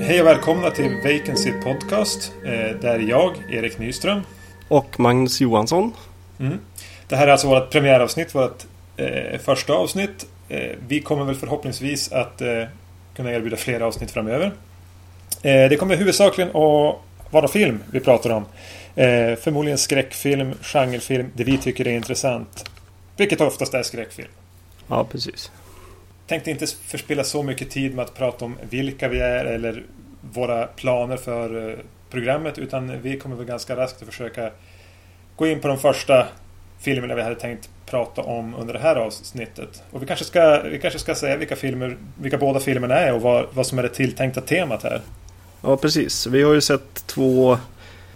Hej och välkomna till Vacancy Podcast. Eh, där jag, Erik Nyström. Och Magnus Johansson. Mm. Det här är alltså vårt premiäravsnitt, vårt eh, första avsnitt. Eh, vi kommer väl förhoppningsvis att eh, kunna erbjuda flera avsnitt framöver. Eh, det kommer huvudsakligen att vara film vi pratar om. Eh, förmodligen skräckfilm, genrefilm, det vi tycker är intressant. Vilket oftast är skräckfilm. Ja, precis. Tänkte inte förspilla så mycket tid med att prata om vilka vi är eller våra planer för eh, programmet utan vi kommer väl ganska raskt att försöka gå in på de första filmerna vi hade tänkt prata om under det här avsnittet. Och vi kanske ska, vi kanske ska säga vilka, filmer, vilka båda filmerna är och vad, vad som är det tilltänkta temat här. Ja, precis. Vi har ju sett två,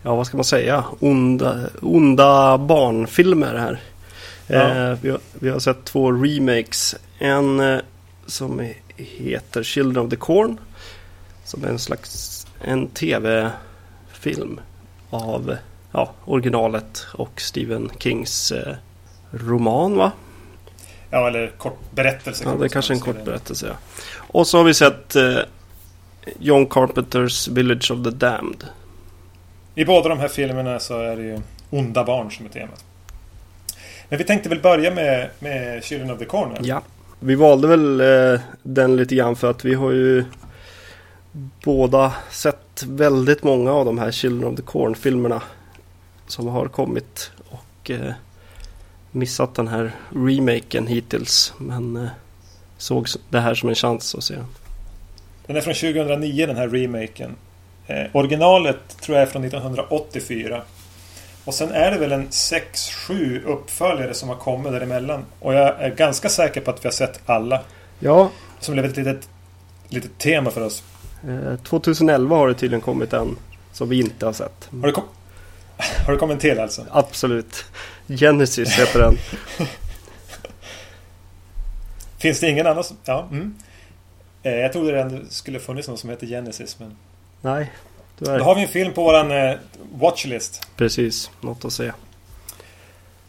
ja vad ska man säga, onda, onda barnfilmer här. Ja. Eh, vi, har, vi har sett två remakes. En eh, som heter Children of the Corn. Som är en slags en tv-film av ja, originalet och Stephen Kings eh, roman va? Ja, eller kort berättelse. Ja, det är kanske en kort berättelse. Ja. Och så har vi sett eh, John Carpenters Village of the Damned. I båda de här filmerna så är det ju onda barn som är temat. Men vi tänkte väl börja med, med Children of the Corner. Ja. Vi valde väl eh, den lite grann för att vi har ju båda sett väldigt många av de här Children of the Corn-filmerna som har kommit och eh, missat den här remaken hittills. Men eh, såg det här som en chans att se den. Den är från 2009 den här remaken. Eh, originalet tror jag är från 1984. Och sen är det väl en 6-7 uppföljare som har kommit däremellan. Och jag är ganska säker på att vi har sett alla. Ja, Som blev ett litet, litet tema för oss. eh, 2011 har det tydligen kommit en som vi inte har sett. Har det, kom har det kommit till alltså? Absolut. Genesis heter den. Finns det ingen annan som... Ja. Mm. Eh, jag trodde det skulle funnits någon som heter Genesis. Men... Nej, Då tyvärr. har vi en film på våran eh, watchlist. Precis, något att säga.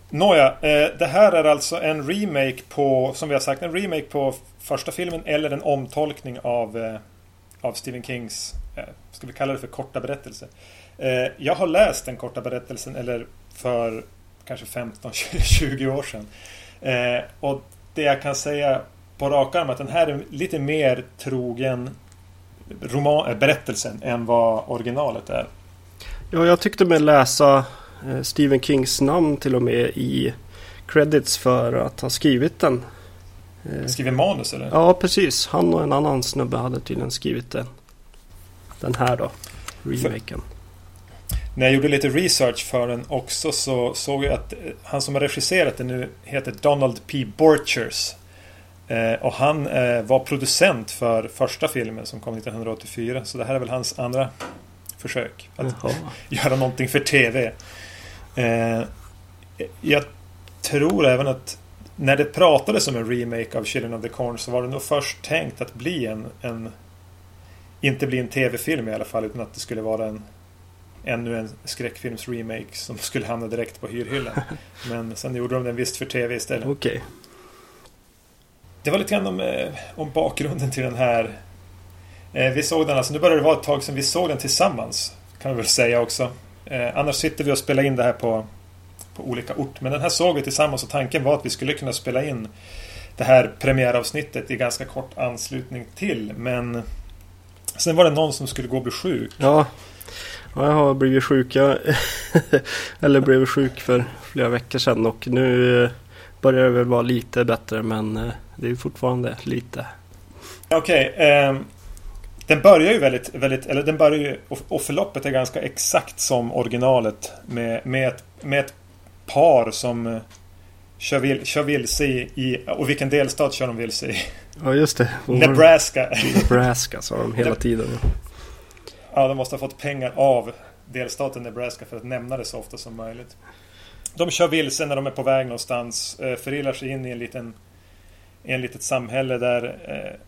Nåja, eh, det här är alltså en remake på, som vi har sagt, en remake på första filmen eller en omtolkning av, av Stephen Kings, ska vi kalla det för korta berättelse. Jag har läst den korta berättelsen, eller för kanske 15-20 år sedan. Och det jag kan säga på rak arm att den här är lite mer trogen roman, äh, berättelsen än vad originalet är. Ja, jag tyckte mig läsa eh, Stephen Kings namn till och med i credits för att ha skrivit den. Eh, Skriver manus eller? Ja, precis. Han och en annan snubbe hade tydligen skrivit den. Den här då. Remaken. När jag gjorde lite research för den också så såg jag att eh, han som har regisserat den nu heter Donald P. Borchers. Eh, och han eh, var producent för första filmen som kom 1984. Så det här är väl hans andra försök att Jaha. göra någonting för TV. Eh, jag tror även att när det pratades om en remake av Children of the Corn så var det nog först tänkt att bli en, en inte bli en TV-film i alla fall utan att det skulle vara en ännu en skräckfilms-remake som skulle hamna direkt på hyrhyllan. Men sen gjorde de den visst för TV istället. Okej. Det var lite grann om, eh, om bakgrunden till den här. Eh, vi såg den alltså, nu börjar det vara ett tag sedan vi såg den tillsammans. Kan vi väl säga också. Eh, annars sitter vi och spelar in det här på, på olika ort. Men den här såg vi tillsammans och tanken var att vi skulle kunna spela in det här premiäravsnittet i ganska kort anslutning till. Men sen var det någon som skulle gå och bli sjuk. Ja. ja, jag har blivit sjuk. Jag, eller blev sjuk för flera veckor sedan och nu börjar det väl vara lite bättre men det är ju fortfarande lite. Okej. ehm, den börjar ju väldigt, väldigt, eller den börjar ju, och, förloppet är ganska exakt som originalet med, med, ett, med ett par som eh, kör, vil, kör vilse i, i, och vilken delstat kör de vilse i? Ja just det. Nebraska. Nebraska sa de hela tiden. Ja, de måste ha fått pengar av delstaten Nebraska för att nämna det så ofta som möjligt. De kör vilse när de är på väg någonstans, eh, förillar sig in i en liten i en litet samhälle där eh,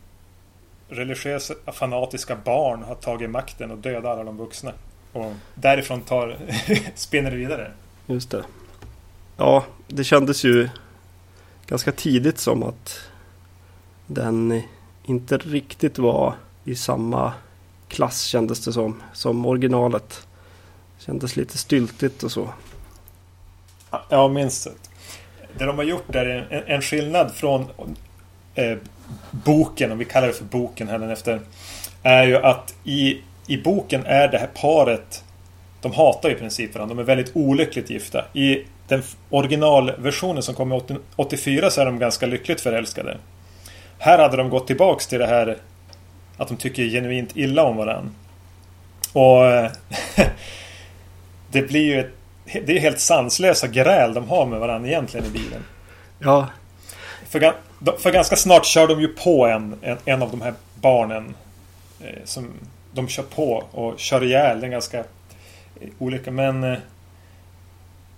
religiösa fanatiska barn har tagit makten och dödar alla de vuxna. och därifrån tar, spinner det vidare. Just det. Ja, det kändes ju ganska tidigt som att den inte riktigt var i samma klass kändes det som. Som originalet. Kändes lite styltigt och så. Ja, minst. Det de har gjort där är en, en skillnad från eh, boken, om vi kallar det för boken här efter. Är ju att i, i boken är det här paret De hatar i princip varandra. De är väldigt olyckligt gifta. I den originalversionen som kom 84 så är de ganska lyckligt förälskade. Här hade de gått tillbaks till det här att de tycker genuint illa om varandra. Och det blir ju ett, det är helt sanslösa gräl de har med varandra egentligen i bilen. Ja. För, för ganska snart kör de ju på en, en, en av de här barnen. Eh, som de kör på och kör ihjäl. Den ganska eh, olika Men eh,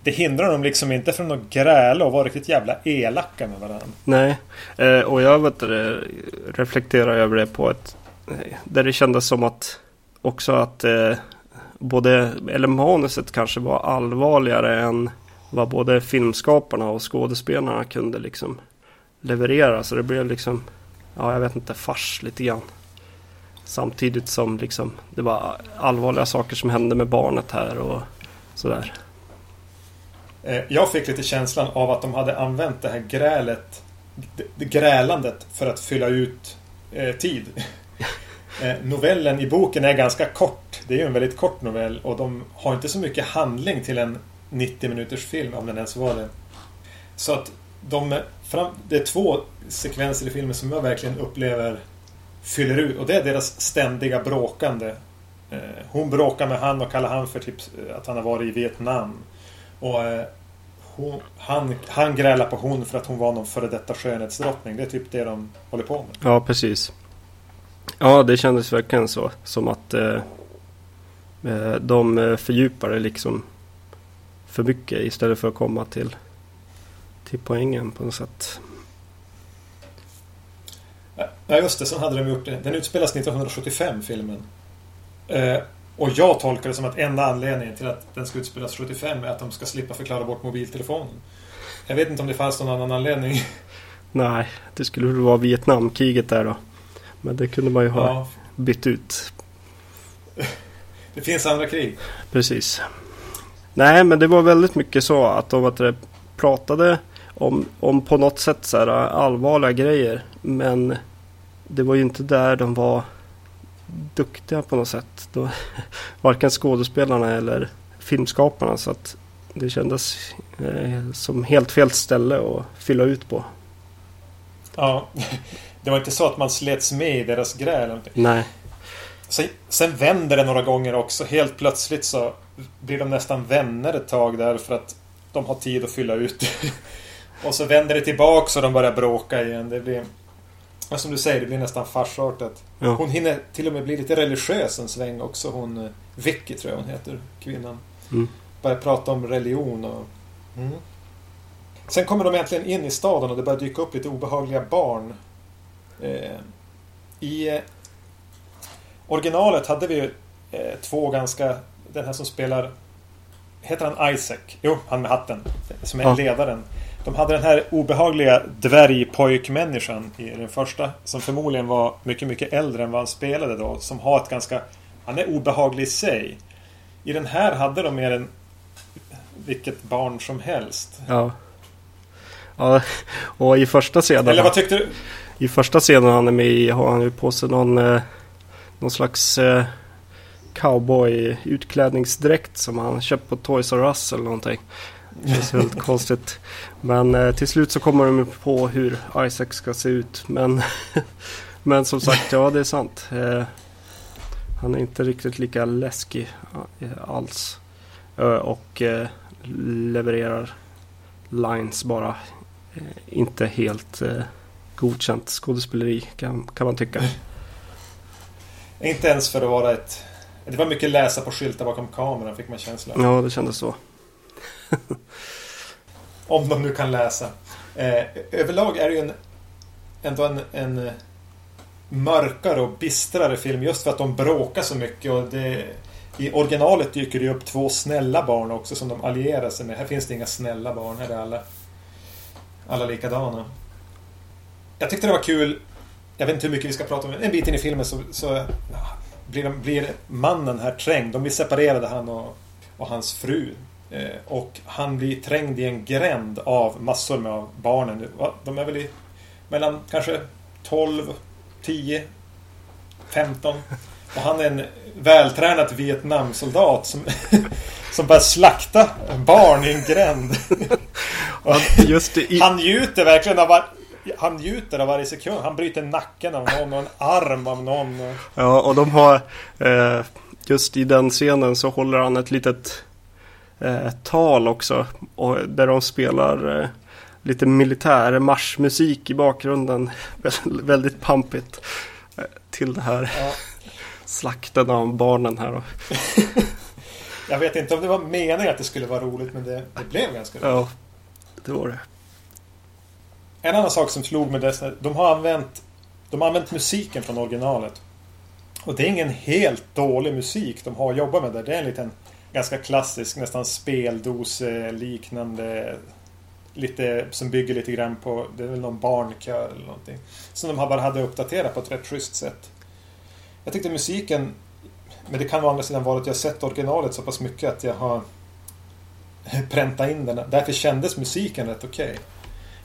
det hindrar dem liksom inte från att gräla och vara riktigt jävla elaka med varandra. Nej, eh, och jag vet, reflekterar över det på ett... Eh, där det kändes som att också att eh, både, eller manuset kanske var allvarligare än vad både filmskaparna och skådespelarna kunde liksom leverera. Så det blev liksom, ja jag vet inte, fars lite grann. Samtidigt som liksom det var allvarliga saker som hände med barnet här och sådär. Eh, jag fick lite känslan av att de hade använt det här grälet det Grälandet för att fylla ut eh, tid. eh, novellen i boken är ganska kort. Det är ju en väldigt kort novell och de har inte så mycket handling till en 90 minuters film om den ens var det. Så att de, fram, det är två sekvenser i filmen som jag verkligen upplever fyller ut och det är deras ständiga bråkande. Eh, hon bråkar med han och kallar han för typ eh, att han har varit i Vietnam. Och eh, hon, han, han grälar på hon för att hon var någon före detta skönhetsdrottning. Det är typ det de håller på med. Ja, precis. Ja, det kändes verkligen så. Som att eh, eh de eh, fördjupade liksom för mycket istället för att komma till, till poängen på något sätt. Ja, just det. Sen hade de gjort det. Den utspelas 1975, filmen. Eh, och jag tolkar det som att enda anledningen till att den ska utspelas 75 är att de ska slippa förklara bort mobiltelefonen. Jag vet inte om det fanns någon annan anledning. Nej, det skulle väl vara Vietnamkriget där då. Men det kunde man ju ha ja. bytt ut. Det finns andra krig. Precis. Nej, men det var väldigt mycket så att de att pratade om, om på något sätt så här allvarliga grejer. Men det var ju inte där de var duktiga på något sätt. Då, varken skådespelarna eller filmskaparna. Så att det kändes eh, som helt fel ställe att fylla ut på. Ja, det var inte så att man slets med i deras gräl. Nej. Sen, sen vänder det några gånger också. Helt plötsligt så blir de nästan vänner ett tag där för att de har tid att fylla ut. och så vänder det tillbaks och de börjar bråka igen. Det blir... Ja, som du säger, det blir nästan farsartat. Ja. Hon hinner till och med bli lite religiös en sväng också. Hon eh, Vicky tror jag hon heter, kvinnan. Mm. Börjar prata om religion och... Mm. Sen kommer de äntligen in i staden och det börjar dyka upp lite obehagliga barn. Eh, I eh, originalet hade vi eh, två ganska... Den här som spelar... Heter han Isaac? Jo, han med hatten. Som är ja. ledaren. De hade den här obehagliga dvärgpojkmänniskan i den första. Som förmodligen var mycket, mycket äldre än vad han spelade då. Som har ett ganska... Han är obehaglig i sig. I den här hade de mer en... Vilket barn som helst. Ja. Ja, och i första scenen... Eller vad tyckte du? I första scenen han är med i har han ju på sig någon... Eh, någon slags... Eh, cowboy utklädningsdräkt som han köpt på Toys R Us eller någonting. Det känns väldigt konstigt. Men eh, till slut så kommer de på hur Isaac ska se ut. Men, men som sagt, ja det är sant. Eh, han är inte riktigt lika läskig eh, alls. Eh, och eh, levererar lines bara. Inte helt godkänt skådespeleri kan, kan man tycka. Inte ens för att vara ett... Det var mycket läsa på skyltar bakom kameran fick man känslan. Ja, det kändes så. Om de nu kan läsa. Eh, överlag är det ju en, ändå en, en eh, mörkare och bistrare film just för att de bråkar så mycket och det I originalet dyker det upp två snälla barn också som de allierar sig med. Här finns det inga snälla barn. Här är alla, alla likadana. Jag tyckte det var kul. Jag vet inte hur mycket vi ska prata om. En bit in i filmen så, så blir, de, blir mannen här trängd. De blir separerade han och, och hans fru. Eh, och han blir trängd i en gränd av massor med barnen. De är väl i mellan kanske 12, 10, 15. Och han är en vältränad Vietnamsoldat som, som börjar slakta barn i en gränd. I... Han njuter verkligen av var... Han njuter av varje sekund. Han bryter nacken av någon och en arm av någon. Ja, och de har... Eh, just i den scenen så håller han ett litet eh, tal också. Och, där de spelar eh, lite militär marschmusik i bakgrunden. väldigt pampigt. Eh, till det här. Ja slakten av barnen här jag vet inte om det var meningen att det skulle vara roligt men det, det blev ganska roligt. Ja, det var det. En annan sak som slog mig dessa, de har använt de har använt musiken från originalet. Och det är ingen helt dålig musik de har jobbat med där. Det är en liten ganska klassisk, nästan speldose liknande lite, som bygger lite grann på, det är väl någon barnkör eller någonting. Som de bara hade uppdaterat på ett rätt schysst sätt. Jag tyckte musiken, men det kan å andra sidan vara att jag sett originalet så pass mycket att jag har präntat in den. Därför kändes musiken rätt okej. Okay.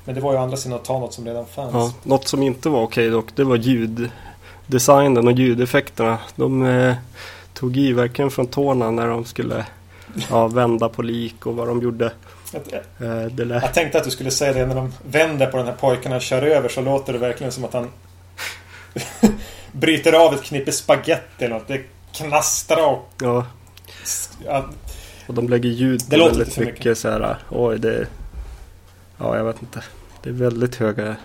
Men det var ju å andra sidan att ta något som redan fanns. Ja, något som inte var okej okay dock, det var ljuddesignen och ljudeffekterna. De eh, tog i verkligen från tårna när de skulle ja, vända på lik och vad de gjorde. Jag, eh, jag tänkte att du skulle säga det när de vänder på den här pojken och kör över så låter det verkligen som att han bryter av ett knippe spagetti eller något. Det knastrar och... Ja. ja. Och de lägger ljud på det väldigt mycket, mycket så här. Oj, det... Ja, jag vet inte. Det är väldigt höga,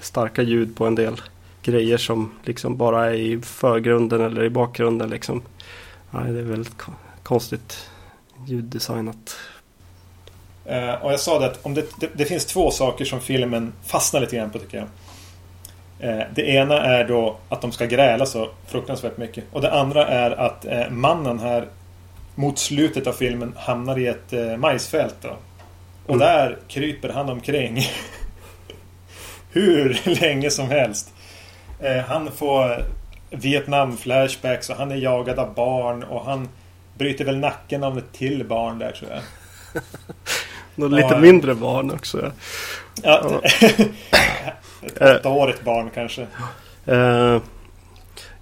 starka ljud på en del grejer som liksom bara är i förgrunden eller i bakgrunden liksom. Ja, det är väldigt konstigt ljuddesignat. Uh, och jag sa det att om det, det, det, finns två saker som filmen fastnar lite grann på tycker jag. Eh, det ena är då att de ska gräla så fruktansvärt mycket. Och det andra är att eh, mannen här mot slutet av filmen hamnar i ett eh, majsfält. Då. Och mm. där kryper han omkring. Hur länge som helst. Han får Vietnam-flashbacks och han är jagad av barn och han bryter väl nacken av ett till barn där tror jag. Något lite mindre barn också. Ja. ja. Ett eh, åttaårigt barn kanske. Uh,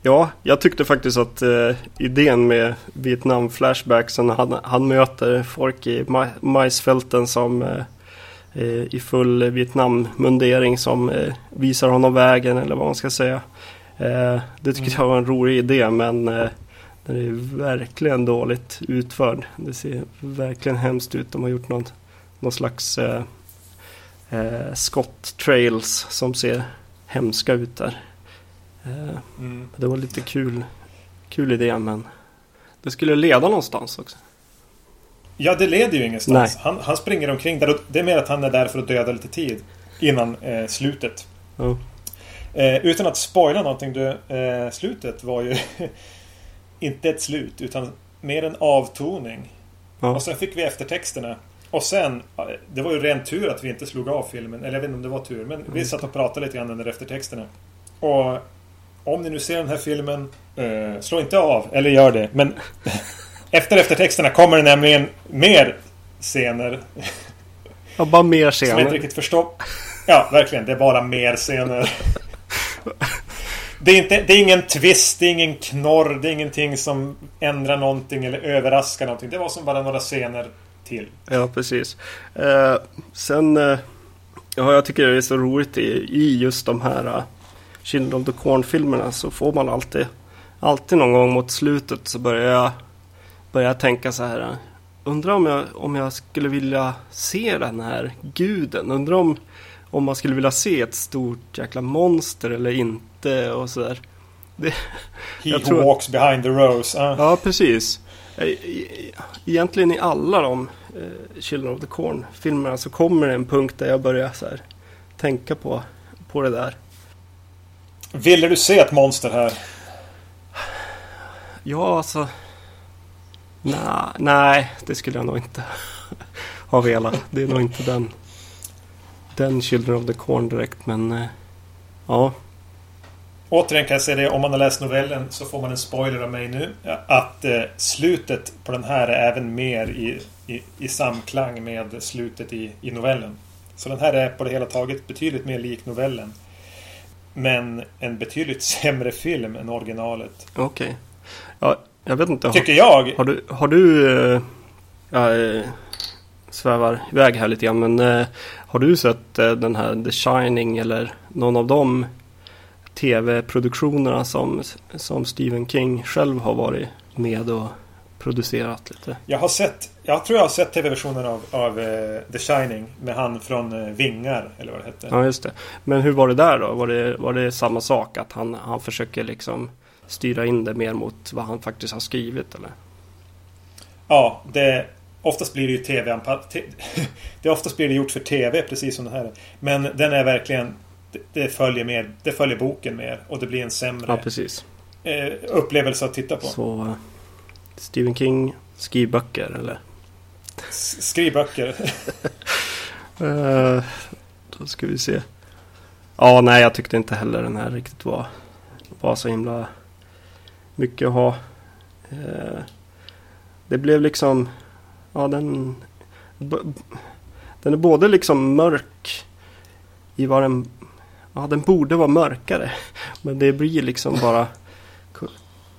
ja, jag tyckte faktiskt att uh, idén med Vietnam flashbacksen han, han möter folk i maj, majsfälten som uh, i full Vietnam-mundering som visar honom vägen eller vad man ska säga. Det tyckte mm. jag var en rolig idé men den är verkligen dåligt utförd. Det ser verkligen hemskt ut. De har gjort någon, någon slags eh, Scott Trails som ser hemska ut där. Eh, mm. Det var lite kul, kul idé men det skulle leda någonstans också. Ja, det leder ju ingenstans. Han, han, springer omkring där och det är mer att han är där för att döda lite tid innan eh, slutet. Mm. Eh, utan att spoila någonting. Du, eh, slutet var ju inte ett slut utan mer en avtoning. Ja. Och sen fick vi eftertexterna. Och sen, det var ju ren tur att vi inte slog av filmen. Eller jag vet inte om det var tur. Men vi satt och pratade lite grann under eftertexterna. Och om ni nu ser den här filmen, eh, slå inte av. Eller gör det. Men efter eftertexterna kommer det nämligen mer scener. Ja, bara mer scener. Som jag inte riktigt förstår. Ja, verkligen. Det är bara mer scener. Det är, inte, det är ingen twist, det är ingen knorr, det är ingenting som ändrar någonting eller överraskar någonting. Det var som bara några scener till. Ja, precis. Eh, sen, eh, ja, jag tycker det är så roligt i, i just de här eh, uh, Children of the Corn-filmerna så får man alltid, alltid någon gång mot slutet så börjar jag, börjar jag tänka så här. Eh, undrar om jag, om jag skulle vilja se den här guden. Undrar om, om man skulle vilja se ett stort jäkla monster eller inte och sådär. Det, He who tror... walks behind the rose. Uh. Ja, precis. Egentligen i alla de eh, Children of the Corn-filmerna så kommer det en punkt där jag börjar så här, tänka på, på det där. Ville du se ett monster här? Ja, alltså. Nah, nej, det skulle jag nog inte ha velat. Det är nog inte den, den Children of the Corn direkt, men eh, ja. Återigen kan jag säga det, om man har läst novellen så får man en spoiler av mig nu. Att eh, slutet på den här är även mer i, i, i samklang med slutet i, i novellen. Så den här är på det hela taget betydligt mer lik novellen. Men en betydligt sämre film än originalet. Okej. Okay. Ja, jag vet inte. Tycker jag. Har du... Har du jag eh, svävar iväg här lite grann. Men eh, har du sett eh, den här The Shining eller någon av de tv-produktionerna som, som Stephen King själv har varit med och producerat lite? Jag har sett, jag tror jag har sett tv-versionen av, av uh, The Shining med han från uh, Vingar eller vad det hette. Ja, just det. Men hur var det där då? Var det, var det samma sak? Att han, han försöker liksom styra in det mer mot vad han faktiskt har skrivit eller? Ja, det, oftast blir det ju tv-anpassat. det oftast blir det gjort för tv precis som det här. Men den är verkligen det, följer med, det följer boken mer och det blir en sämre ja. Eh, upplevelse att titta på. Så Stephen King skrivböcker eller? skrivböcker. uh, då ska vi se. Ja, nej, jag tyckte inte heller den här riktigt var, var så himla mycket att ha. Uh, det blev liksom, ja den, den är både liksom mörk i vad den, ja den borde vara mörkare. Men det blir liksom bara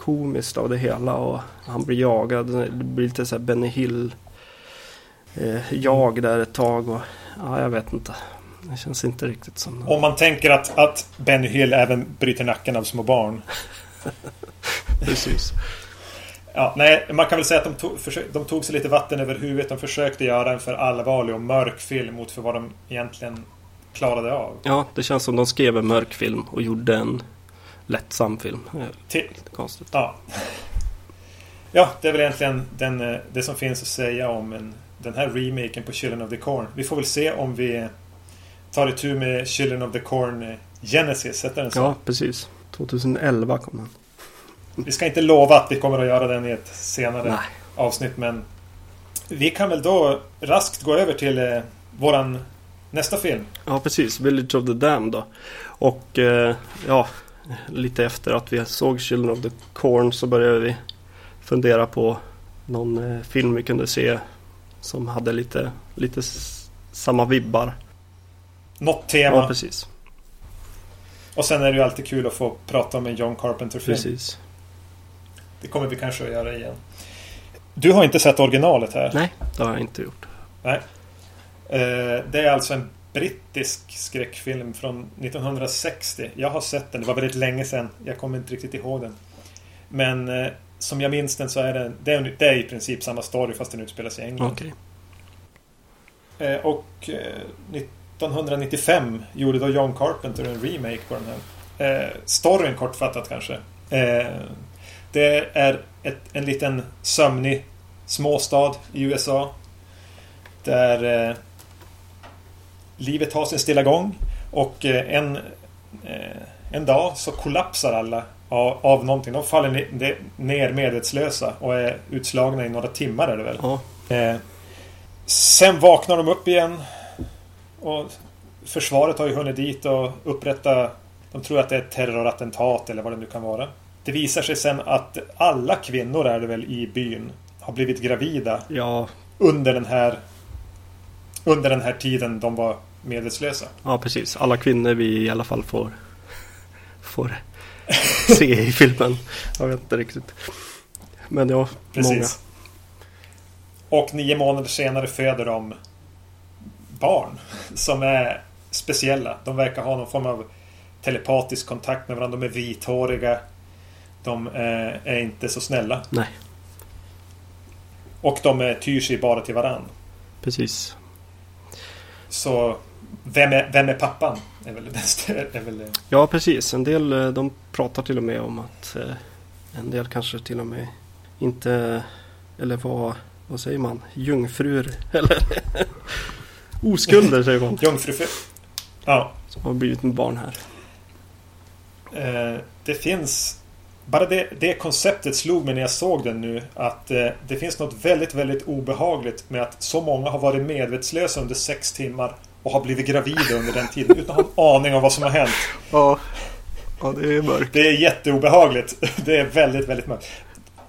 komiskt av det hela och han blir jagad. Det blir lite så här Benny Hill eh, jag där ett tag och ja, jag vet inte. Det känns inte riktigt som... Om man tänker att, att Benny Hill även bryter nacken av små barn. Precis. Ja, nej, man kan väl säga att de tog, de tog sig lite vatten över huvudet. De försökte göra en för allvarlig och mörk film mot för vad de egentligen klarade av. Ja, det känns som de skrev en mörk film och gjorde en lättsam film. Till, lite konstigt. Ja. ja, det är väl egentligen den, eh, det som finns att säga om en, den här remaken på Children of the Corn. Vi får väl se om vi tar itu med Children of the Corn eh, Genesis, heter den så? Ja, precis. 2011 kom den. Vi ska inte lova att vi kommer att göra den i ett senare Nej. avsnitt, men vi kan väl då raskt gå över till eh, våran nästa film. Ja, precis. Village of the Dam då. Och eh, ja, lite efter att vi såg Children of the Corn så började vi fundera på någon eh, film vi kunde se som hade lite, lite samma vibbar. Något tema. Ja, precis. Och sen är det ju alltid kul att få prata om en John Carpenter-film. Precis. Det kommer vi kanske att göra igen. Du har inte sett originalet här? Nej, det har jag inte gjort. Nej. Eh, det är alltså en brittisk skräckfilm från 1960. Jag har sett den, det var väldigt länge sedan. Jag kommer inte riktigt ihåg den. Men eh, som jag minns den så är den, det är, det är i princip samma story fast den utspelar sig i England. Okay. Eh, och eh, 1995 gjorde då John Carpenter en remake på den här. Storyn kortfattat kanske. Det är ett, en liten sömnig småstad i USA. Där eh, livet har sin stilla gång. Och eh, en, eh, en dag så kollapsar alla av, av någonting. De faller ner medvetslösa och är utslagna i några timmar är det väl. Eh, sen vaknar de upp igen. Och försvaret har ju hunnit dit och upprätta De tror att det är ett terrorattentat eller vad det nu kan vara. Det visar sig sen att alla kvinnor är det väl i byn har blivit gravida. Ja. Under den här under den här tiden de var medvetslösa. Ja, precis. Alla kvinnor vi i alla fall får, får se i filmen. Jag vet inte riktigt. Men ja, precis. många. Och nio månader senare föder de barn som är speciella. De verkar ha någon form av telepatisk kontakt med varandra. De är vithåriga. De är, är inte så snälla. Nej. Och de tyr sig bara till varandra. Precis. Så vem är, vem är pappan? Är väl, är väl... Ja precis. En del eh, de pratar till och med om att eh, en del kanske till och med inte eller vad, vad säger man? Jungfrur eller oskulder säger man. Jungfrufru. Ja. Som har blivit med barn här. Eh, det finns bara det, det konceptet slog mig när jag såg den nu att eh, det finns något väldigt, väldigt obehagligt med att så många har varit medvetslösa under sex timmar och har blivit gravida under den tiden utan att ha en aning om vad som har hänt. Ja, ja det är mörkt. Det är jätteobehagligt. Det är väldigt, väldigt mörkt.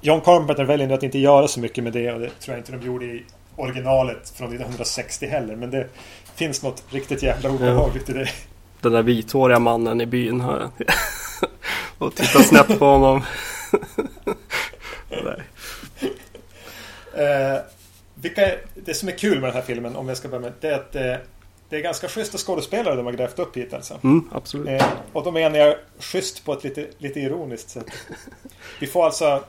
John Carpenter väljer nu att inte göra så mycket med det och det tror jag inte de gjorde i originalet från 1960 heller. Men det finns något riktigt jävla obehagligt i det. Den där vithåriga mannen i byn här. och tittar snett på honom. eh, vilka, det som är kul med den här filmen, om jag ska börja med, det är att eh, det är ganska schyssta skådespelare de har grävt upp hit alltså. Mm, absolut. Eh, och då menar jag schysst på ett lite, lite ironiskt sätt. Vi får alltså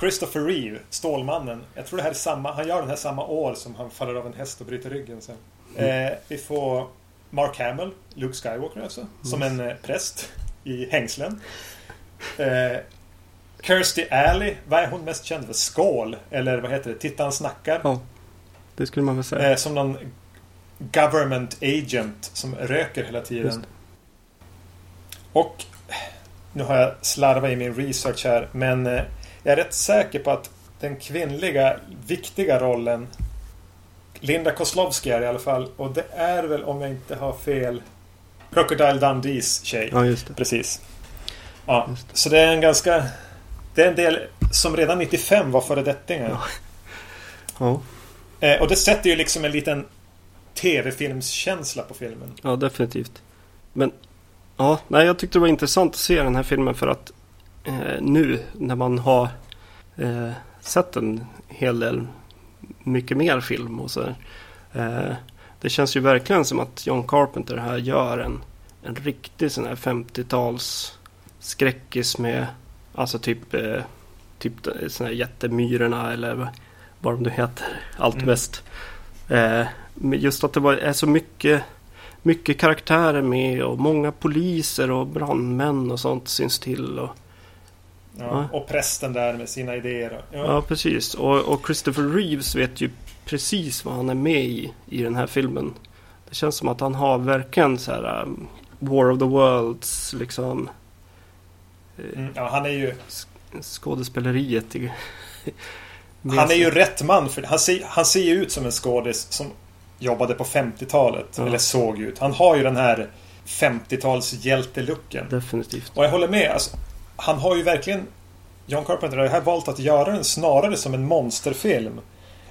Christopher Reeve, Stålmannen. Jag tror det här är samma, han gör den här samma år som han faller av en häst och bryter ryggen sen. Mm. Eh, vi får Mark Hamill, Luke Skywalker alltså, som en eh, präst i hängslen. Eh, Kirsty Alley, vad är hon mest känd för? Skål? Eller vad heter det? Titta han snackar. Ja, det skulle man väl säga. Eh, som någon government agent som röker hela tiden. Och nu har jag slarvat i min research här men eh, jag är rätt säker på att den kvinnliga viktiga rollen Linda Kozlovski är i alla fall och det är väl om jag inte har fel Crocodile Dundees tjej. Ja, just det. Precis. Ja, det. så det är en ganska Det är en del som redan 95 var föredettingar. Ja. ja. Eh, och det sätter ju liksom en liten tv-filmskänsla på filmen. Ja, definitivt. Men ja, nej, jag tyckte det var intressant att se den här filmen för att eh, nu när man har eh, sett en hel del mycket mer film och så eh, Det känns ju verkligen som att John Carpenter här gör en, en riktig sån här 50-tals skräckis med alltså typ eh, typ såna här jättemyrorna eller vad de nu heter. Allt mm. bäst. Eh, just att det var, är så mycket, mycket karaktärer med och många poliser och brandmän och sånt syns till. Och, ja, och prästen där med sina idéer. Ja, ja precis. Och, och, Christopher Reeves vet ju precis vad han är med i i den här filmen. Det känns som att han har verkligen så här um, War of the Worlds liksom. Eh, mm, ja, han är ju skådespeleriet. I, han är ju rätt man för han ser, han ser ju ut som en skådis som jobbade på 50-talet. Ja. Eller såg ut. Han har ju den här 50-tals hjältelucken. Definitivt. Och jag håller med. Alltså, han har ju verkligen John Carpenter har här valt att göra den snarare som en monsterfilm.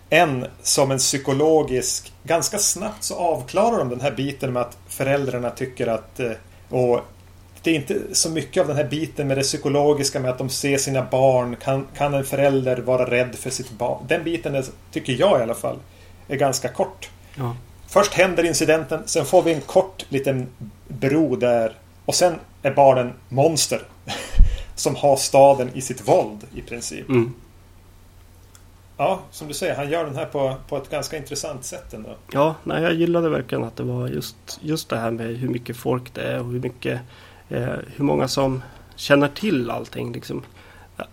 Än som en psykologisk... Ganska snabbt så avklarar de den här biten med att föräldrarna tycker att... Eh, och det är inte så mycket av den här biten med det psykologiska med att de ser sina barn. Kan, kan en förälder vara rädd för sitt barn? Den biten är, tycker jag i alla fall är ganska kort. Ja. Först händer incidenten, sen får vi en kort liten bro där och sen är barnen monster. Som har staden i sitt våld i princip. Mm. Ja, som du säger, han gör den här på, på ett ganska intressant sätt ändå. Ja, nej, jag gillade verkligen att det var just, just det här med hur mycket folk det är och hur mycket eh, hur många som känner till allting. Liksom.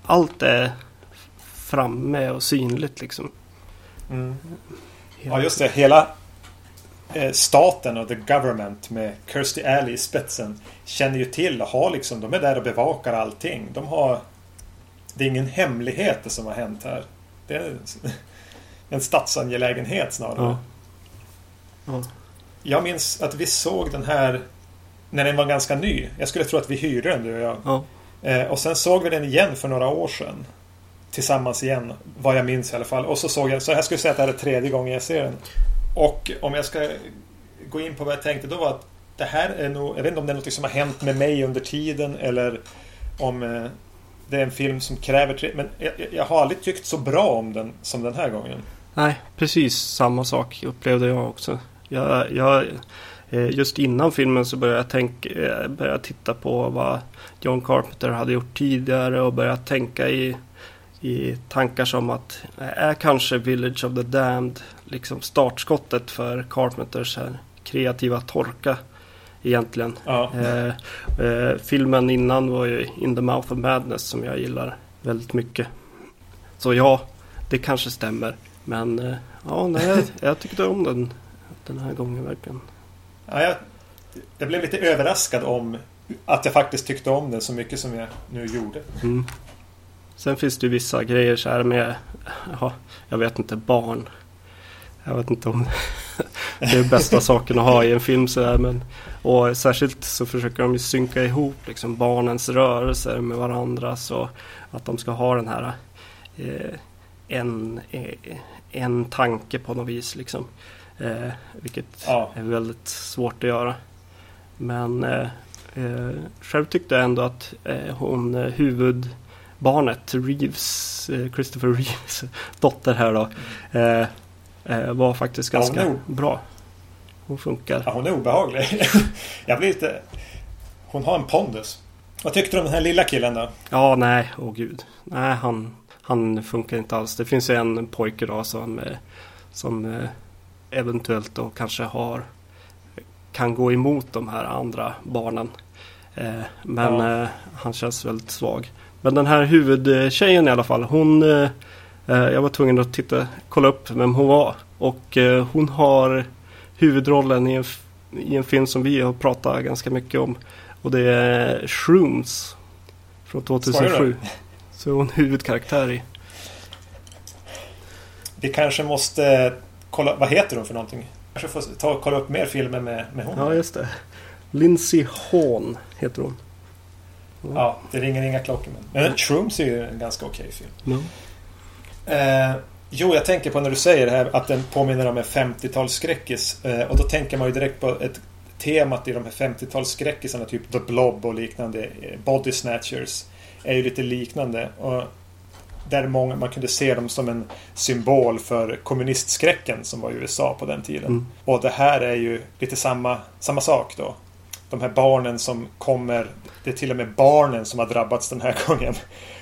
Allt är framme och synligt liksom. Mm. Ja, just det. Hela staten och the government med Kirsty Alley i spetsen känner ju till och har liksom, de är där och bevakar allting. De har Det är ingen hemlighet det som har hänt här. Det är en statsangelägenhet snarare. Ja. Ja. Jag minns att vi såg den här när den var ganska ny. Jag skulle tro att vi hyrde den du och jag. Ja. Eh, och sen såg vi den igen för några år sedan. Tillsammans igen. Vad jag minns i alla fall. Och så såg jag, så jag skulle säga att det här är tredje gången jag ser den. Och om jag ska gå in på vad jag tänkte då var att det här är nog, jag vet inte om det är något som har hänt med mig under tiden eller om eh, det är en film som kräver tre, men jag, jag, har aldrig tyckt så bra om den som den här gången. Nej, precis samma sak upplevde jag också. Jag, jag, eh, just innan filmen så började jag, tänka, eh, började jag titta på vad John Carpenter hade gjort tidigare och började tänka i, i tankar som att eh, är kanske Village of the Damned liksom startskottet för Carpenters här kreativa torka egentligen. Ja. Eh, eh, filmen innan var ju In the Mouth of Madness som jag gillar väldigt mycket. Så ja, det kanske stämmer. Men eh, ja, nej, jag, jag tyckte om den den här gången verkligen. Ja, jag, jag blev lite överraskad om att jag faktiskt tyckte om den så mycket som jag nu gjorde. Mm. Sen finns det ju vissa grejer så här med, ja, jag vet inte, barn. Jag vet inte om det är bästa saken att ha i en film så här, men och särskilt så försöker de ju synka ihop liksom barnens rörelser med varandra så att de ska ha den här eh, en, eh, en tanke på något vis liksom. Eh, vilket Ja. är väldigt svårt att göra. Men eh, eh, själv tyckte jag ändå att eh, hon eh, huvudbarnet Reeves, eh, Christopher Reeves dotter här då. Eh, eh, var faktiskt hon ganska o- bra. Hon funkar. Ja, hon är obehaglig. jag blir lite... Hon har en pondus. Vad tyckte du om den här lilla killen då? Ja, nej, åh gud. Nej, han, han funkar inte alls. Det finns ju en pojke då som, som eventuellt då kanske har kan gå emot de här andra barnen. Eh, men Ja. eh, han känns väldigt svag. Men den här huvudtjejen i alla fall. Hon eh, Jag var tvungen att titta, kolla upp vem hon var. Och hon har huvudrollen i en, i en film som vi har pratat ganska mycket om. Och det är Shrooms. Från Skojar 2007. du? Så är hon huvudkaraktär i. Vi kanske måste kolla... Vad heter hon för någonting? Kanske får ta och kolla upp mer filmer med, med hon. Ja, just det. Lindsay Hawn heter hon. Ja, det ringer inga klockor. Men, men Shrooms är ju en ganska okej film. Ja. Eh, jo, jag tänker på när du säger det här att den påminner om en 50-talsskräckis. Eh, och då tänker man ju direkt på ett temat i de här 50-talsskräckisarna, typ The Blob och liknande. eh, Body Snatchers. Är ju lite liknande. Och där många, man kunde se dem som en symbol för kommunistskräcken som var i USA på den tiden. Mm. Och det här är ju lite samma, samma sak då. De här barnen som kommer, det är till och med barnen som har drabbats den här gången.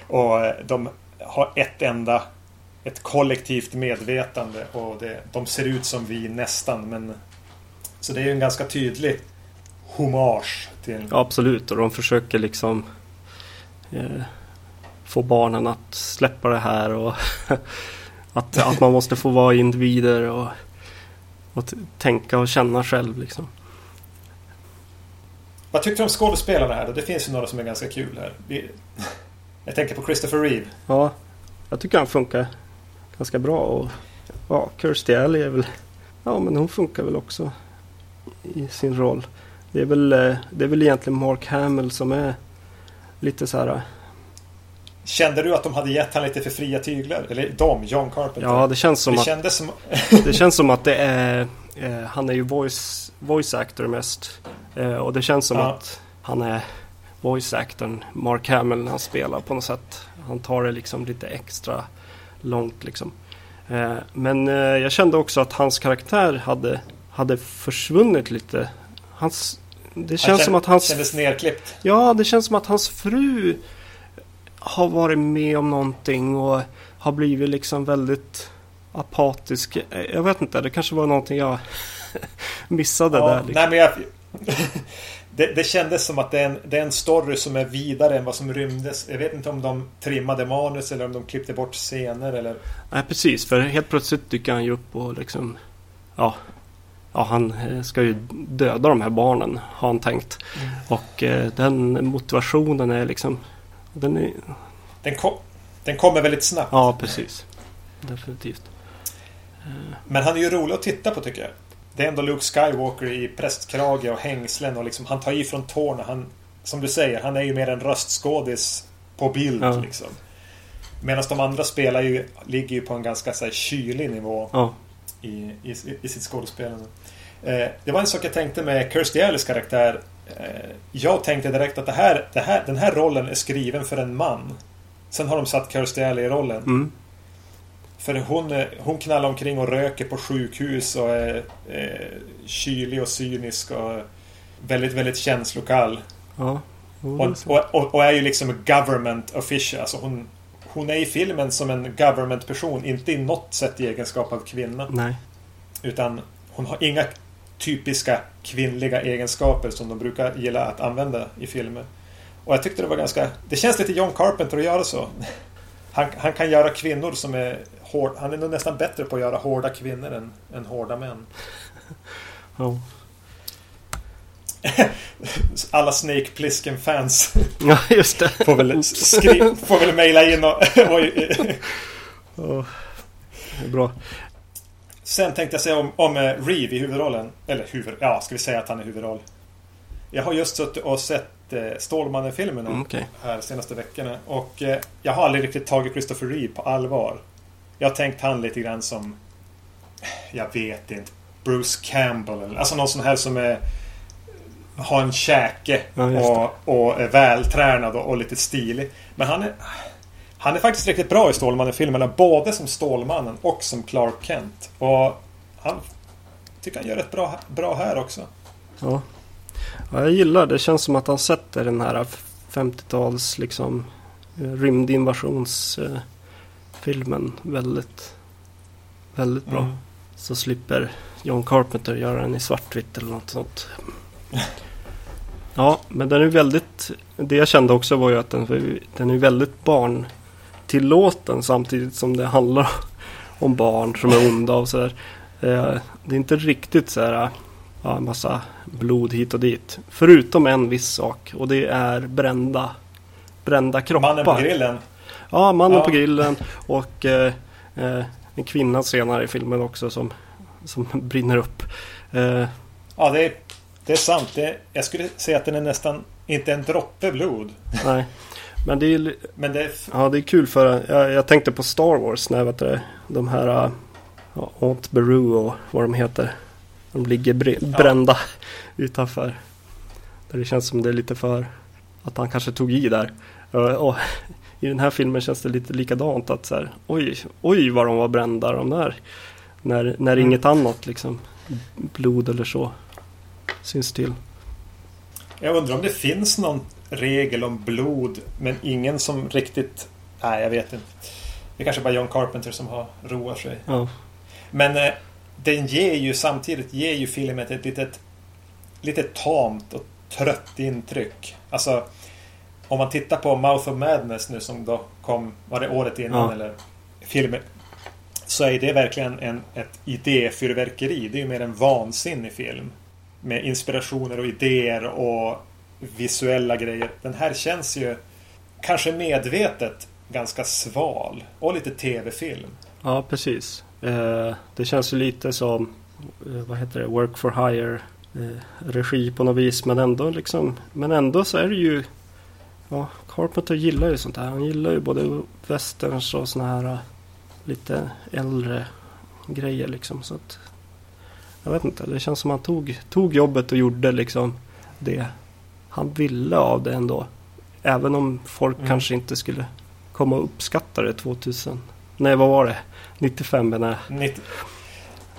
Och eh, de har ett enda, ett kollektivt medvetande och det, de ser ut som vi nästan. Men, så det är ju en ganska tydlig hommage till... Ja, absolut. Och de försöker liksom eh, få barnen att släppa det här. Och att, att man måste få vara individer och, och tänka och känna själv. Liksom. Vad tyckte du om skådespelarna här då? Det finns ju några som är ganska kul här. Vi, jag tänker på Christopher Reeve. Ja, jag tycker han funkar ganska bra. Och ja, Kirstie Alley är väl... Ja, men hon funkar väl också i sin roll. Det är väl, eh, det är väl egentligen Mark Hamill som är lite så här... Kände du att de hade gett han lite för fria tyglar? Eller de, John Carpenter? Ja, det känns som det att... kändes som... Det känns som att det är... Eh, han är ju voice, voice actor mest. Eh, och det känns som Ja. att han är voice actorn Mark Hamill när han spelar på något sätt. Han tar det liksom lite extra långt liksom. Eh, men eh, jag kände också att hans karaktär hade, hade försvunnit lite. Hans, det känns Han som att hans... Kändes nerklippt. Ja, det känns som att hans fru har varit med om någonting och har blivit liksom väldigt apatisk. Jag vet inte, det kanske var någonting jag missade Ja, där. Liksom. nej, men jag, det, det kändes som att det är, en, det är en story som är vidare än vad som rymdes. Jag vet inte om de trimmade manus eller om de klippte bort scener eller... Nej, precis. För helt plötsligt dyker han ju upp och liksom... Ja, ja han eh, ska ju döda de här barnen, har han tänkt. Och eh, den motivationen är liksom... Den är, Den, kom, den kommer väldigt snabbt. ja, precis. Definitivt. Men han är ju rolig att titta på tycker jag. Det är ändå Luke Skywalker i prästkrage och hängslen och liksom, han tar i från tårna. Han, som du säger, han är ju mer en röstskådis på bild Ja. liksom. Medan de andra spelar ju, ligger ju på en ganska så här, kylig nivå Ja, i, i, i sitt skådespelande. Eh, det var en sak jag tänkte med Kirstie Alleys karaktär. Eh, jag tänkte direkt att det här, det här, den här rollen är skriven för en man. Sen har de satt Kirstie Alley i rollen. mm, För hon, hon knallar omkring och röker på sjukhus och är eh, kylig och cynisk och väldigt, väldigt känslokall. ja. Och, och, och, och är ju liksom en government official. Alltså hon, hon är i filmen som en government person. Inte i något sätt i egenskap av kvinna. Nej. Utan hon har inga typiska kvinnliga egenskaper som de brukar gilla att använda i filmer. Och jag tyckte det var ganska... Det känns lite John Carpenter att göra så. Han, han kan göra kvinnor som är hård... Han är nog nästan bättre på att göra hårda kvinnor än, än hårda män. Ja. Alla Snake Plissken-fans Ja, just det. får väl, skri- får väl mejla in och... Ja, det är bra. Sen tänkte jag säga om, om eh, Reeve i huvudrollen. Eller huvud... Ja, ska vi säga att han är huvudroll. Jag har just suttit och sett eh, Stålmannen-filmerna Mm, Okej. här senaste veckorna. Och eh, jag har aldrig riktigt tagit Christopher Reeve på allvar. Jag har tänkt han lite grann som... Jag vet inte. Bruce Campbell eller... Alltså någon sån här som är... Har en käke Ja, och, och är vältränad och, och lite stilig. Men han är... Han är faktiskt riktigt bra i Stålmannen-filmerna. Både som Stålmannen och som Clark Kent. Och han tycker han gör ett bra, bra här också. Ja. Ja, jag gillar det. känns som att han sätter den här 50-tals liksom eh, rymdinvasionsfilmen väldigt, väldigt bra. Mm. Så slipper John Carpenter göra den i svartvitt eller något sånt. Ja, men den är väldigt... Det jag kände också var ju att den, den är väldigt barntillåten samtidigt som det handlar om barn som är onda och sådär. Eh, Det är inte riktigt så här ja, en massa blod hit och dit. Förutom en viss sak och det är brända, brända kroppar. Mannen på grillen. Ja, mannen Ja. på grillen och eh, eh, en kvinna senare i filmen också som, som brinner upp. Eh, Ja, det är, det är sant. Det, jag skulle säga att den är nästan inte en droppe blod. nej. Men det är, Men det är... ja, det är kul för jag, jag tänkte på Star Wars när vet du, de här uh, Aunt Beru och vad de heter. De ligger br- brända utanför. Där det känns som det är lite för att han kanske tog i där. Eh, och I den här filmen känns det lite likadant att så här, oj, oj vad de var brända de där. När, när Mm. inget annat liksom blod eller så syns till. Jag undrar om det finns någon regel om blod men ingen som riktigt... Nej, jag vet inte. Det är kanske bara John Carpenter som har roat sig. Ja, Men eh, den ger ju samtidigt ger ju filmen ett litet, litet tamt och trött intryck. Alltså om man tittar på Mouth of Madness nu som då kom, var det året innan Ja. eller filmen. Så är det verkligen en, ett idéfyrverkeri. Det är ju mer en vansinnig film. Med inspirationer och idéer och visuella grejer. Den här känns ju kanske medvetet ganska sval. Och lite tv-film. ja precis. Eh, det känns ju lite som eh, vad heter det, work for hire eh, regi på något vis. Men ändå liksom, men ändå så är det ju Ja, Carpenter gillar ju sånt här. Han gillar ju både westerns och såna här lite äldre grejer liksom. Så att, jag vet inte, det känns som han tog, tog jobbet och gjorde liksom det han ville av det ändå. Även om folk Mm. kanske inte skulle komma och uppskatta det 2000. Nej, vad var det? 95 menar jag. 90,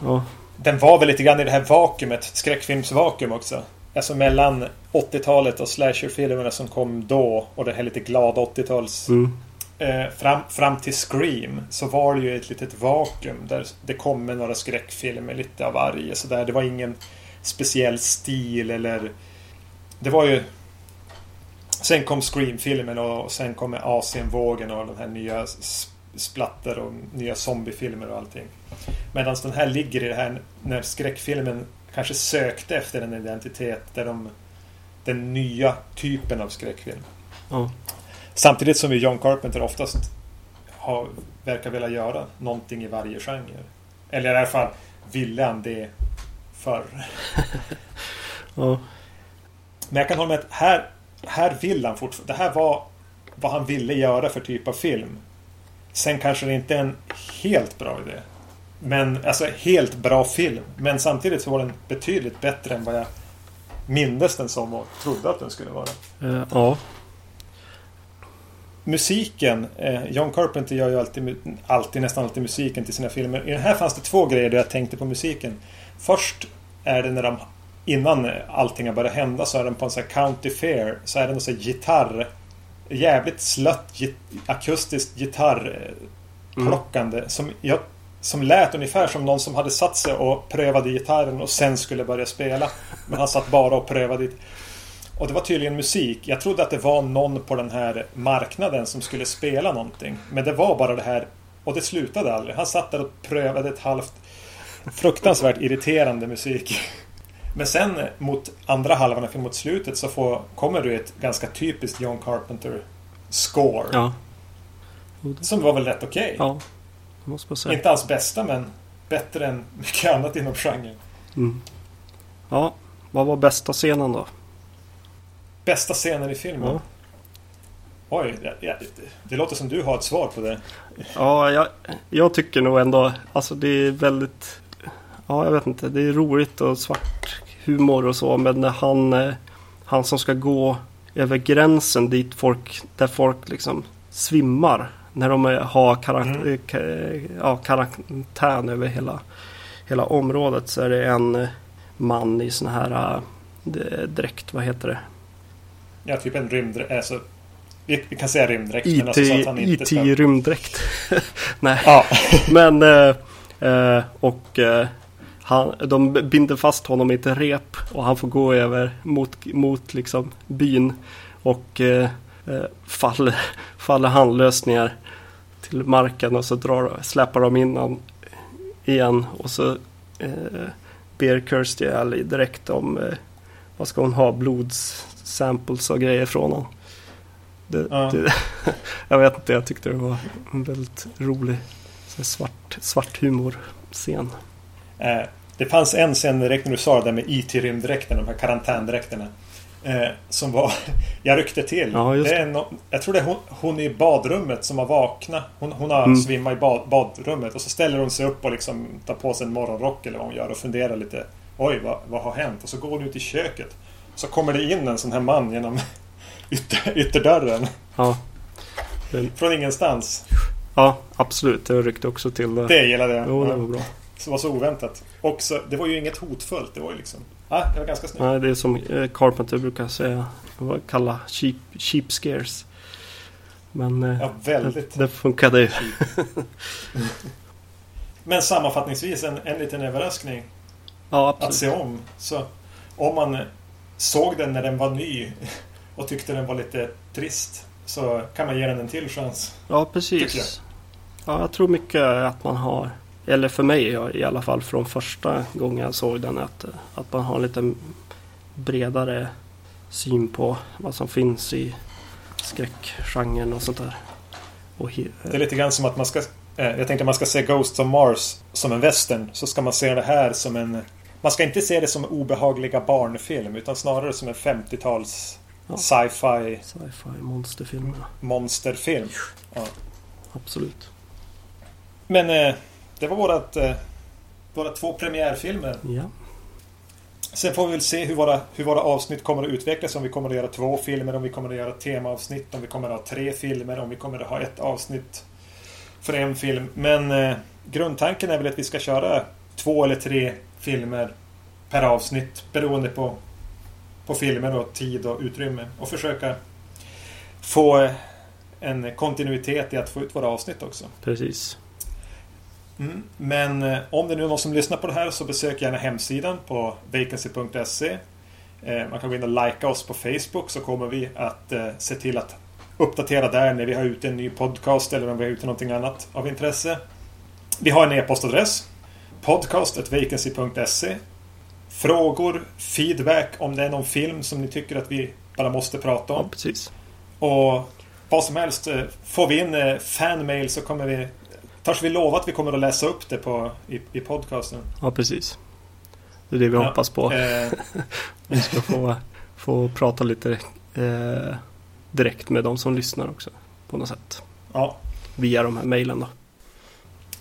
Ja, Den var väl lite grann i det här vakuumet, skräckfilmsvakuum också. Alltså mellan 80-talet och slasherfilmerna som kom då och det här lite glada 80-tals mm, eh, fram, fram till Scream så var det ju ett litet vakuum där det kom med några skräckfilmer lite av varje sådär. Det var ingen speciell stil eller det var ju Sen kom Scream-filmen och sen kom Asienvågen och de här nya splatter och nya zombiefilmer och allting. Medan den här ligger i det här när skräckfilmen kanske sökte efter en identitet där de den nya typen av skräckfilm. ja, Samtidigt som ju John Carpenter oftast har, verkar vilja göra någonting i varje genre. Eller i alla fall ville han det förr. ja, Men jag kan hålla med att här, här vill han fortfarande. Det här var vad han ville göra för typ av film. Sen kanske det inte är en helt bra idé. Men alltså helt bra film. Men samtidigt så var den betydligt bättre än vad jag mindes den som och trodde att den skulle vara. eh, ja, Musiken. Eh, John Carpenter gör ju alltid, alltid, nästan alltid musiken till sina filmer. I den här fanns det två grejer där jag tänkte på musiken. Först är det när de, innan allting har börjat hända, så är de på en sån här county fair. Så är det någon sån här gitarr. Jävligt slött git, akustiskt gitarrplockande. Som, jag, som lät ungefär som någon som hade satt sig och prövade gitarren och sen skulle börja spela. Men han satt bara och prövade. Och det var tydligen musik. Jag trodde att det var någon på den här marknaden som skulle spela någonting. Men det var bara det här. Och det slutade aldrig. Han satt där och prövade ett halvt fruktansvärt irriterande musik. Men sen mot andra halvan av filmen, mot slutet, så får, kommer det ett ganska typiskt John Carpenter score. Ja. Som var väl rätt okej. Okay. Ja, det måste man säga. Inte alls bästa, men bättre än mycket annat inom genren. Mm. Ja, vad var bästa scenen då? Bästa scenen i filmen? Ja. Oj, ja, ja, det låter som du har ett svar på det. Ja, jag, jag tycker nog ändå, alltså det är väldigt, ja jag vet inte, det är roligt och svart humor och så, men han, eh, han som ska gå över gränsen dit folk, där folk liksom svimmar. När de har karant mm. ja, karantän över hela, hela området så är det en eh, man i sån här dräkt, vad heter det? Ja, typ en rymddräkt. Alltså, vi, vi, kan säga rymddräkt. IT, men alltså så att han inte ska... rymddräkt. Nej, ja. men äh, och äh, han, de binder fast honom i ett rep och han får gå över mot, mot liksom byn. Och eh, faller, faller handlöst ner till marken och så drar, släpar de in honom igen. Och så eh, ber Kirsty Alley direkt om eh, vad ska hon ha, blodsamples och grejer från honom. Det, ja. det, jag vet inte, jag tyckte det var en väldigt rolig svart, svart humor-scen. Eh, det fanns en scen direkt när du sa det där med IT-rymddräkten, de här karantändräkterna. Eh, som var... Jag ryckte till. Ja, det är en, jag tror det är hon, hon i badrummet som har vaknat. Hon, hon har mm. svimmat i bad, badrummet och så ställer hon sig upp och liksom tar på sig en morgonrock eller vad hon gör och funderar lite. Oj, vad, vad har hänt? Och så går hon ut i köket. Så kommer det in en sån här man genom ytter, ytterdörren. Ja. Från ingenstans. Ja, absolut. Det ryckte också till. Det, det gillade jag. Jo, det var bra. Det var så oväntat. Och så, det var ju inget hotfullt. Det var ju liksom... Ja, det var ganska snyggt. Nej, det är som eh, Carpenter brukar säga. Kalla cheap, cheap scares. Men eh, ja, väldigt det, det funkade ju. Men sammanfattningsvis en, en liten överraskning. Ja, absolut. Att se om. Så om man såg den när den var ny och tyckte den var lite trist så kan man ge den en till chans. Ja, precis. Jag. Ja, jag tror mycket att man har eller för mig i alla fall från första gången jag såg den, att, att man har en lite bredare syn på vad som finns i skräckgenren och sånt där. Och det är lite grann som att man ska eh, jag tänkte att man ska se Ghosts of Mars som en western. Så ska man se det här som en... Man ska inte se det som obehagliga barnfilm utan snarare som en 50-tals ja. sci-fi... Sci-fi monsterfilm. Monsterfilm. Ja. Absolut. Men eh, det var vårat, eh, våra två premiärfilmer. Ja. Sen får vi väl se hur våra, hur våra avsnitt kommer att utvecklas. Om vi kommer att göra två filmer, om vi kommer att göra temaavsnitt, om vi kommer att ha tre filmer, om vi kommer att ha ett avsnitt för en film. Men eh, grundtanken är väl att vi ska köra två eller tre filmer per avsnitt beroende på, på filmer och tid och utrymme. Och försöka få en kontinuitet i att få ut våra avsnitt också. Precis. Mm. Men eh, om det nu är någon som lyssnar på det här så besök gärna hemsidan på vacancy.se. Eh, man kan gå in och likea oss på Facebook så kommer vi att eh, se till att uppdatera där när vi har ute en ny podcast eller om vi har ute någonting annat av intresse. Vi har en e-postadress. Podcast.vacancy.se Frågor, feedback om det är någon film som ni tycker att vi bara måste prata om. Ja, precis. Och vad som helst. Får vi in fanmail så kommer vi Törs vi lova att vi kommer att läsa upp det på, i, i podcasten? Ja, precis. Det är det vi ja, hoppas på. Eh. vi ska få, få prata lite eh, direkt med de som lyssnar också. På något sätt. Ja. Via de här mejlen då.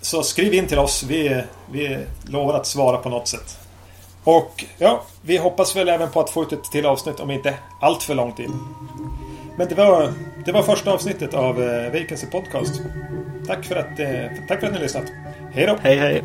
Så skriv in till oss. Vi, vi lovar att svara på något sätt. Och ja, vi hoppas väl även på att få ut ett till avsnitt om inte allt för lång tid. Men det var, det var första avsnittet av eh, Vacancy Podcast. Tack för att, eh, tack för att ni har lyssnat. Hej då! Hej hej!